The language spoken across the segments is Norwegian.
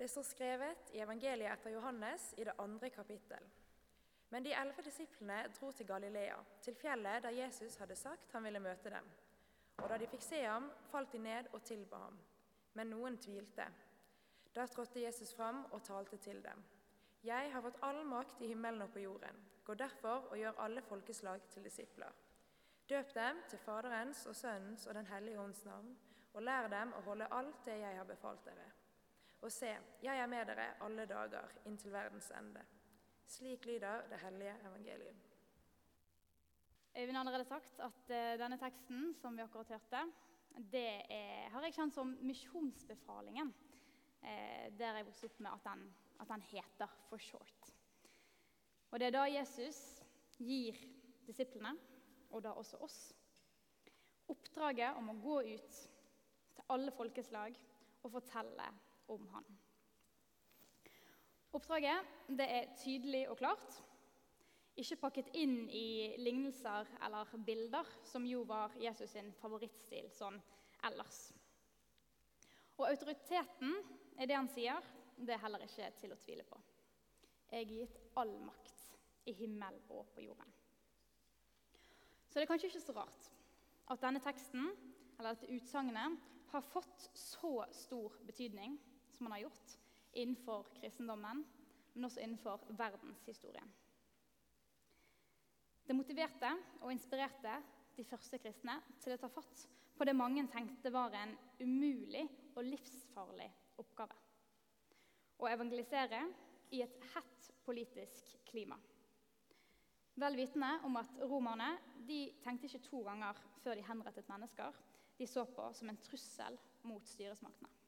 Det står skrevet i evangeliet etter Johannes i det andre kapittel. Men de elleve disiplene dro til Galilea, til fjellet der Jesus hadde sagt han ville møte dem. Og da de fikk se ham, falt de ned og tilba ham. Men noen tvilte. Da trådte Jesus fram og talte til dem. Jeg har fått all makt i himmelen og på jorden. Gå derfor og gjør alle folkeslag til disipler. Døp dem til Faderens og Sønnens og Den hellige ånds navn, og lær dem å holde alt det jeg har befalt dere. Og se, jeg er med dere alle dager inntil verdens ende. Slik lyder det hellige evangelium. Øyvind har allerede sagt at uh, denne teksten som vi akkurat hørte, det er, har jeg kjent som misjonsbefalingen. Uh, der jeg vokste opp med at den, at den heter for short. Og det er da Jesus gir disiplene, og da også oss, oppdraget om å gå ut til alle folkeslag og fortelle om han. Oppdraget det er tydelig og klart. Ikke pakket inn i lignelser eller bilder, som jo var Jesus sin favorittstil sånn ellers. Og autoriteten i det han sier, det er heller ikke til å tvile på. Jeg er gitt all makt i himmel og på jorden. Så det er kanskje ikke så rart at denne teksten eller dette utsagnet har fått så stor betydning som han har gjort innenfor kristendommen, men også innenfor verdenshistorien. Det motiverte og inspirerte de første kristne til å ta fatt på det mange tenkte var en umulig og livsfarlig oppgave. Å evangelisere i et hett politisk klima. Vel vitende om at romerne de tenkte ikke to ganger før de henrettet mennesker. De så på som en trussel mot styresmaktene.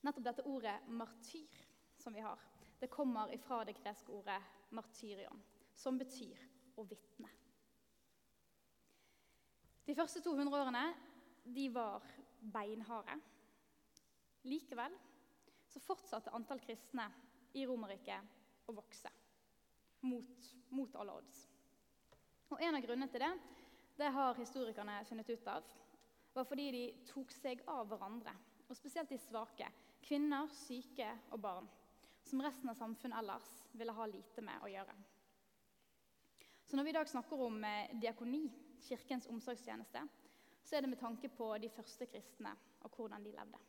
Nettopp dette ordet 'martyr' som vi har, det kommer ifra det greske ordet 'martyrion', som betyr å vitne. De første 200 årene de var beinharde. Likevel så fortsatte antall kristne i Romerriket å vokse mot, mot alle odds. Og En av grunnene til det det har historikerne funnet ut av, var fordi de tok seg av hverandre og spesielt de svake, kvinner, syke og barn, som resten av samfunnet ellers ville ha lite med å gjøre. Så Når vi i dag snakker om eh, diakoni, Kirkens omsorgstjeneste, så er det med tanke på de første kristne og hvordan de levde.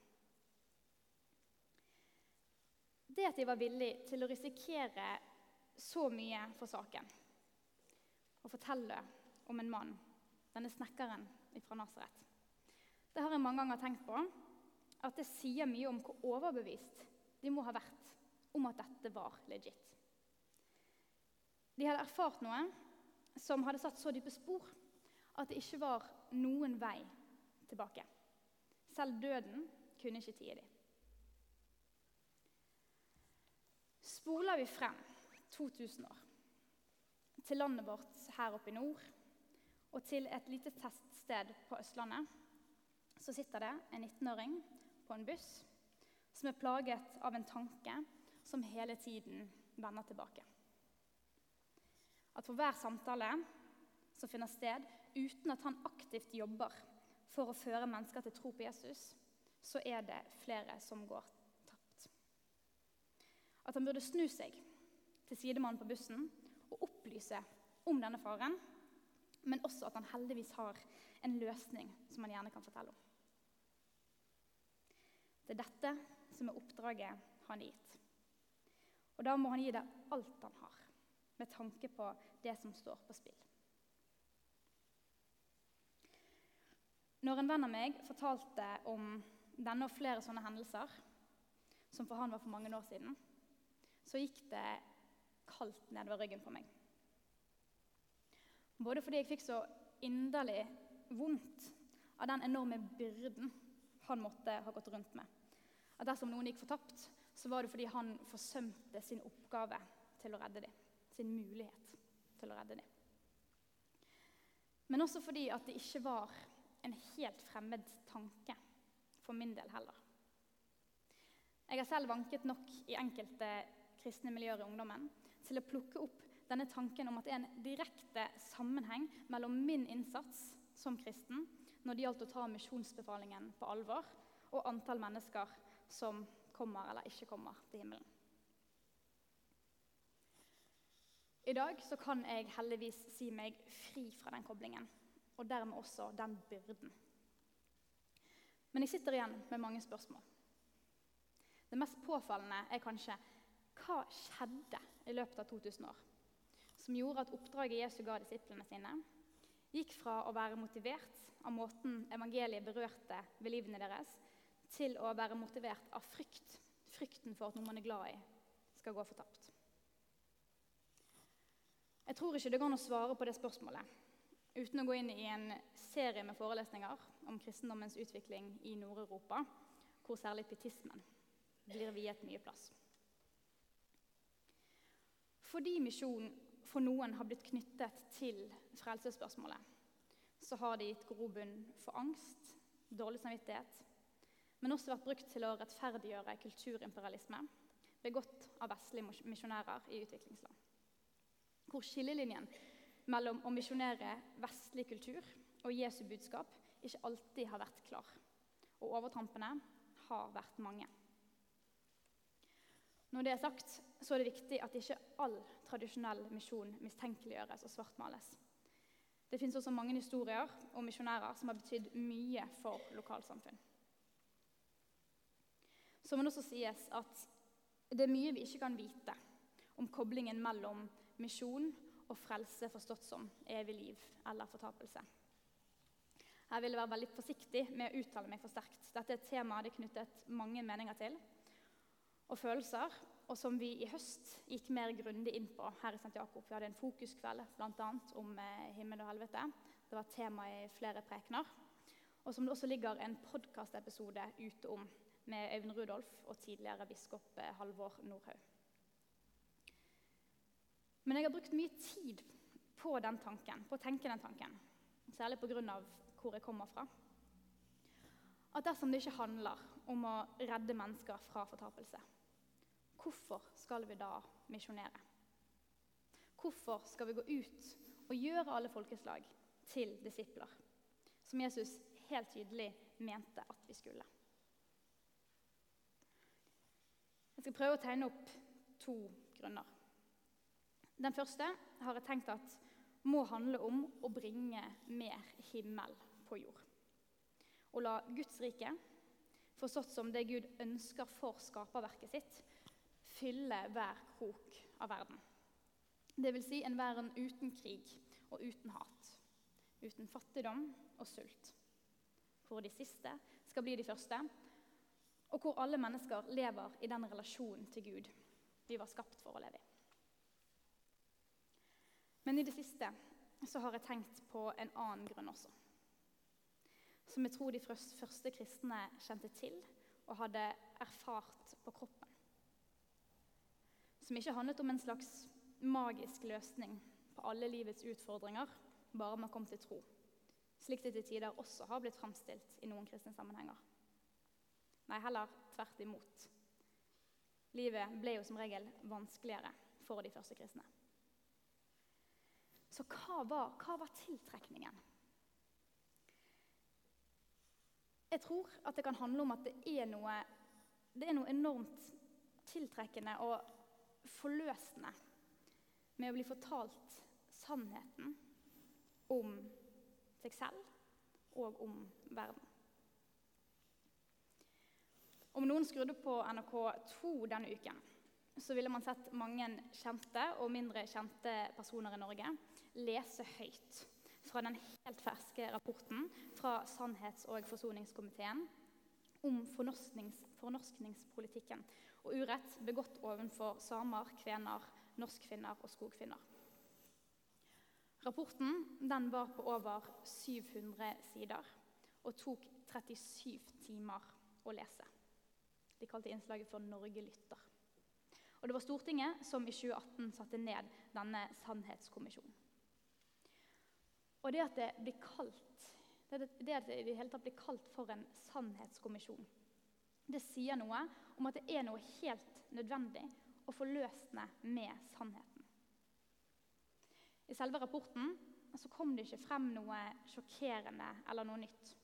Det at de var villige til å risikere så mye for saken og fortelle om en mann, denne snekkeren fra Nasaret, det har jeg mange ganger tenkt på at det sier mye om hvor overbevist de må ha vært om at dette var legit. De hadde erfart noe som hadde satt så dype spor at det ikke var noen vei tilbake. Selv døden kunne ikke tie dem. Spoler vi frem 2000 år til landet vårt her oppe i nord og til et lite teststed på Østlandet, så sitter det en 19-åring på en buss som er plaget av en tanke som hele tiden vender tilbake. At for hver samtale som finner sted uten at han aktivt jobber for å føre mennesker til tro på Jesus, så er det flere som går tapt. At han burde snu seg til sidemannen på bussen og opplyse om denne faren, men også at han heldigvis har en løsning som han gjerne kan fortelle om. Det er dette som er oppdraget han har gitt. Og da må han gi det alt han har, med tanke på det som står på spill. Når en venn av meg fortalte om denne og flere sånne hendelser, som for han var for mange år siden, så gikk det kaldt nedover ryggen på meg. Både fordi jeg fikk så inderlig vondt av den enorme byrden han måtte ha gått rundt med at dersom noen gikk fortapt, så var det fordi han forsømte sin oppgave til å redde dem. Sin mulighet til å redde dem. Men også fordi at det ikke var en helt fremmed tanke for min del heller. Jeg har selv vanket nok i enkelte kristne miljøer i ungdommen til å plukke opp denne tanken om at det er en direkte sammenheng mellom min innsats som kristen når det gjaldt å ta misjonsbefalingen på alvor, og antall mennesker som kommer eller ikke kommer til himmelen. I dag så kan jeg heldigvis si meg fri fra den koblingen, og dermed også den byrden. Men jeg sitter igjen med mange spørsmål. Det mest påfallende er kanskje hva skjedde i løpet av 2000 år som gjorde at oppdraget Jesu ga disiplene sine, gikk fra å være motivert av måten evangeliet berørte ved livene deres, til å være motivert av frykt. Frykten for at noe man er glad i, skal gå fortapt. Jeg tror ikke det går an å svare på det spørsmålet uten å gå inn i en serie med forelesninger om kristendommens utvikling i Nord-Europa, hvor særlig pietismen blir viet mye plass. Fordi misjon for noen har blitt knyttet til frelsesspørsmålet, så har det gitt grobunn for angst, dårlig samvittighet, men også vært brukt til å rettferdiggjøre kulturimperialisme begått av vestlige misjonærer i utviklingsland. Hvor skillelinjen mellom å misjonere vestlig kultur og Jesu budskap ikke alltid har vært klar. Og overtrampene har vært mange. Når det er sagt, så er det viktig at ikke all tradisjonell misjon mistenkeliggjøres og svartmales. Det fins også mange historier om misjonærer som har betydd mye for lokalsamfunn. Så må det også sies at det er mye vi ikke kan vite om koblingen mellom misjon og frelse forstått som evig liv eller fortapelse. Her vil jeg være veldig forsiktig med å uttale meg for sterkt. Dette er et tema det er knyttet mange meninger til og følelser, og som vi i høst gikk mer grundig inn på her i St. Jakob. Vi hadde en fokuskveld bl.a. om eh, himmel og helvete. Det var tema i flere prekener. Og som det også ligger en podkastepisode ute om med Øyvind Rudolf og tidligere biskop eh, Halvor Nordhaug. Men jeg har brukt mye tid på den tanken, på å tenke den tanken. Særlig pga. hvor jeg kommer fra. At dersom det ikke handler om å redde mennesker fra fortapelse, hvorfor skal vi da misjonere? Hvorfor skal vi gå ut og gjøre alle folkeslag til disipler? Som Jesus helt tydelig mente at vi skulle. Jeg skal prøve å tegne opp to grunner. Den første har jeg tenkt at må handle om å bringe mer himmel på jord. Å la Guds rike, forstått som det Gud ønsker for skaperverket sitt, fylle hver krok av verden. Det vil si en verden uten krig og uten hat. Uten fattigdom og sult. Hvor de siste skal bli de første, og hvor alle mennesker lever i den relasjonen til Gud vi var skapt for å leve i. Men i det siste så har jeg tenkt på en annen grunn også. Som jeg tror de første kristne kjente til og hadde erfart på kroppen. Som ikke handlet om en slags magisk løsning på alle livets utfordringer, bare man kom til tro. Slik det til tider også har blitt framstilt i noen kristne sammenhenger. Nei, heller tvert imot. Livet ble jo som regel vanskeligere for de første kristne. Så hva var, hva var tiltrekningen? Jeg tror at det kan handle om at det er noe, det er noe enormt tiltrekkende og forløsende med å bli fortalt sannheten om seg selv og om verden. Om noen skrudde på NRK2 denne uken, så ville man sett mange kjente og mindre kjente personer i Norge lese høyt fra den helt ferske rapporten fra Sannhets- og forsoningskomiteen om fornorsknings, fornorskningspolitikken og urett begått overfor samer, kvener, norskfinner og skogfinner. Rapporten var på over 700 sider og tok 37 timer å lese. De kalte innslaget for 'Norge lytter'. Og Det var Stortinget som i 2018 satte ned denne sannhetskommisjonen. Og det at det blir kalt det at det i det hele tatt blir kalt for en sannhetskommisjon, det sier noe om at det er noe helt nødvendig og forløsende med sannheten. I selve rapporten så kom det ikke frem noe sjokkerende eller noe nytt.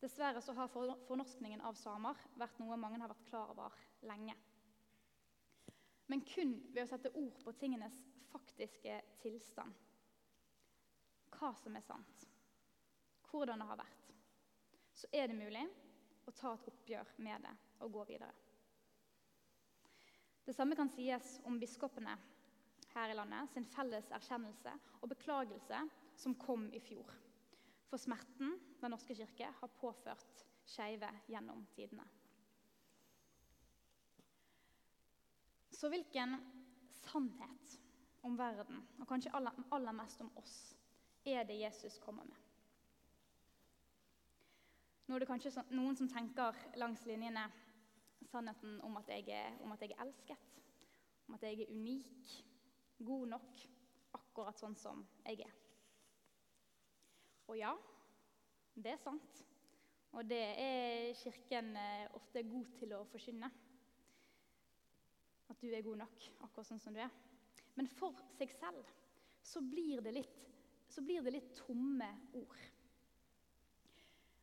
Dessverre så har fornorskningen av samer vært noe mange har vært klar over lenge. Men kun ved å sette ord på tingenes faktiske tilstand, hva som er sant, hvordan det har vært, så er det mulig å ta et oppgjør med det og gå videre. Det samme kan sies om biskopene her i landet sin felles erkjennelse og beklagelse som kom i fjor. For smerten Den norske kirke har påført skeive gjennom tidene. Så hvilken sannhet om verden, og kanskje aller, mest om oss, er det Jesus kommer med? Nå er det kanskje noen som tenker langs linjene sannheten om at, er, om at jeg er elsket, om at jeg er unik, god nok, akkurat sånn som jeg er. Og ja, det er sant. Og det er Kirken eh, ofte god til å forkynne. At du er god nok, akkurat sånn som du er. Men for seg selv så blir det litt, blir det litt tomme ord.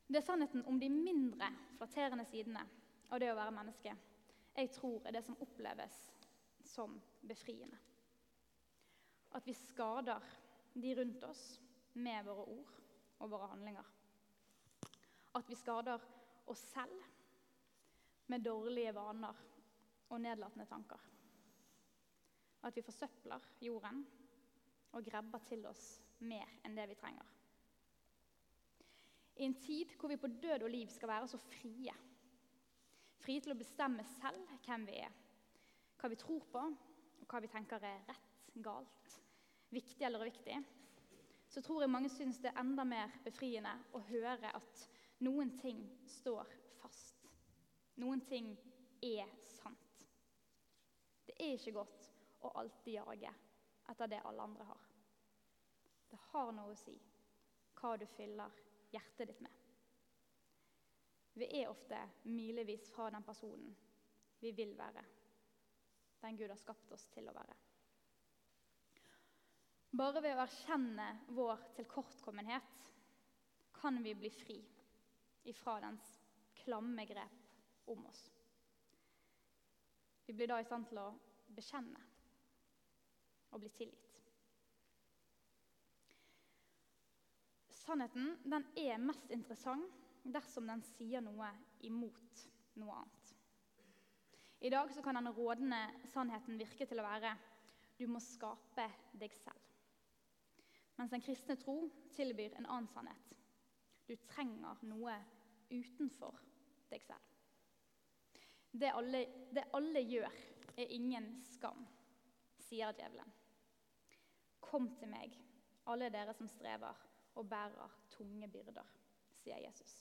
Det er sannheten om de mindre flatterende sidene av det å være menneske jeg tror er det som oppleves som befriende. At vi skader de rundt oss med våre ord og våre handlinger. At vi skader oss selv med dårlige vaner og nedlatende tanker. At vi forsøpler jorden og grabber til oss mer enn det vi trenger. I en tid hvor vi på død og liv skal være så frie. Frie til å bestemme selv hvem vi er, hva vi tror på, og hva vi tenker er rett, galt, viktig eller uviktig så tror jeg mange syns det er enda mer befriende å høre at noen ting står fast. Noen ting er sant. Det er ikke godt å alltid jage etter det alle andre har. Det har noe å si hva du fyller hjertet ditt med. Vi er ofte milevis fra den personen vi vil være, den Gud har skapt oss til å være. Bare ved å erkjenne vår tilkortkommenhet kan vi bli fri ifra dens klamme grep om oss. Vi blir da i stand til å bekjenne og bli tilgitt. Sannheten den er mest interessant dersom den sier noe imot noe annet. I dag kan den rådende sannheten virke til å være du må skape deg selv mens den kristne tro tilbyr en annen sannhet. Du trenger noe utenfor deg selv. Det alle, det alle gjør, er ingen skam, sier djevelen. Kom til meg, alle dere som strever og bærer tunge byrder, sier Jesus.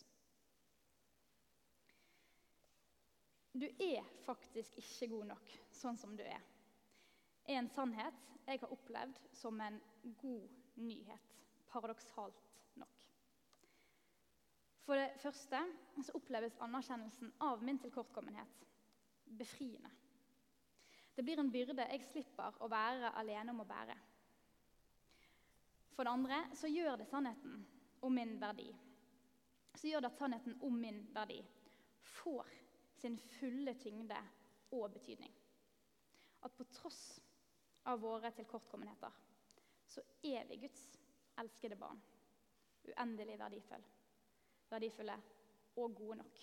Du er faktisk ikke god nok sånn som du er. er en sannhet jeg har opplevd som en god nyhet, paradoksalt nok. For det første så oppleves anerkjennelsen av min tilkortkommenhet befriende. Det blir en byrde jeg slipper å være alene om å bære. For det andre så gjør det sannheten om min verdi. Så gjør det at sannheten om min verdi får sin fulle tyngde og betydning. At på tross av våre tilkortkommenheter så er vi Guds elskede barn. Uendelig verdifulle. Verdifulle og gode nok.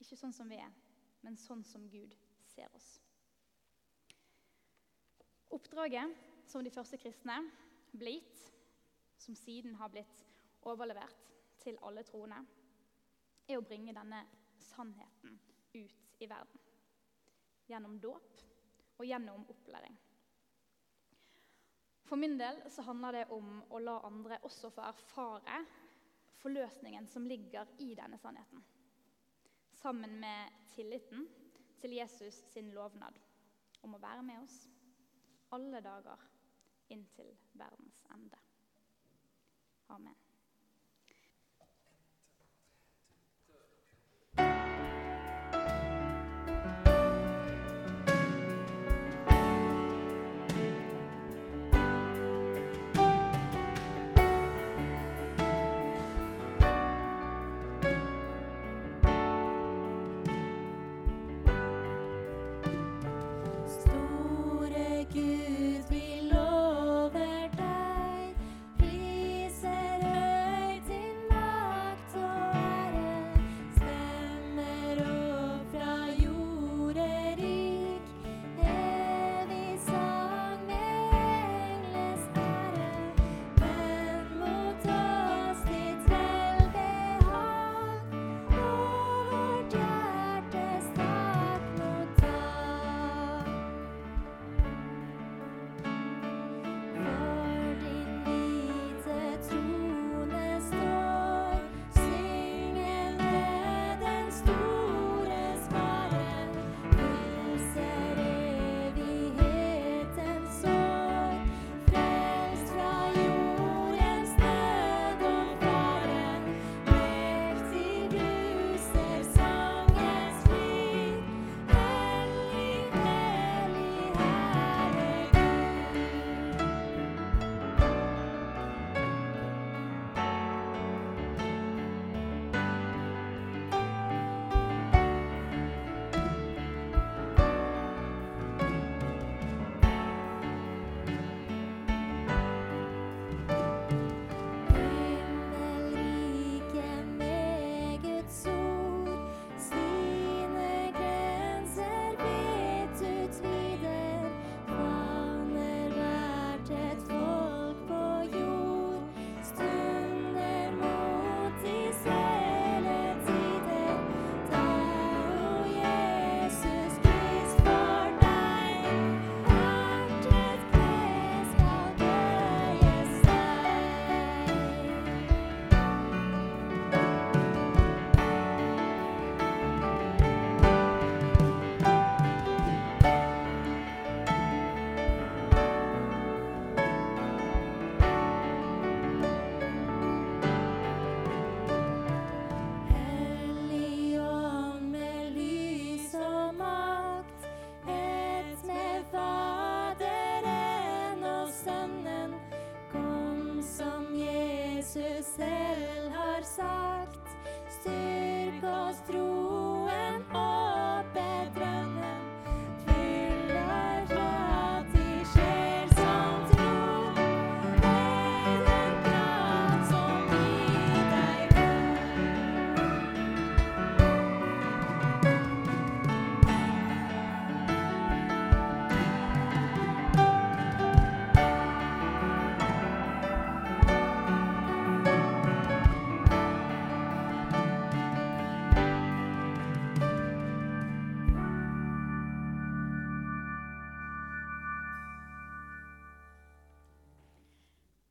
Ikke sånn som vi er, men sånn som Gud ser oss. Oppdraget som de første kristne ble gitt, som siden har blitt overlevert til alle troende, er å bringe denne sannheten ut i verden. Gjennom dåp og gjennom opplæring. For min del så handler det om å la andre også få erfare forløsningen som ligger i denne sannheten. Sammen med tilliten til Jesus sin lovnad om å være med oss alle dager inntil verdens ende. Amen.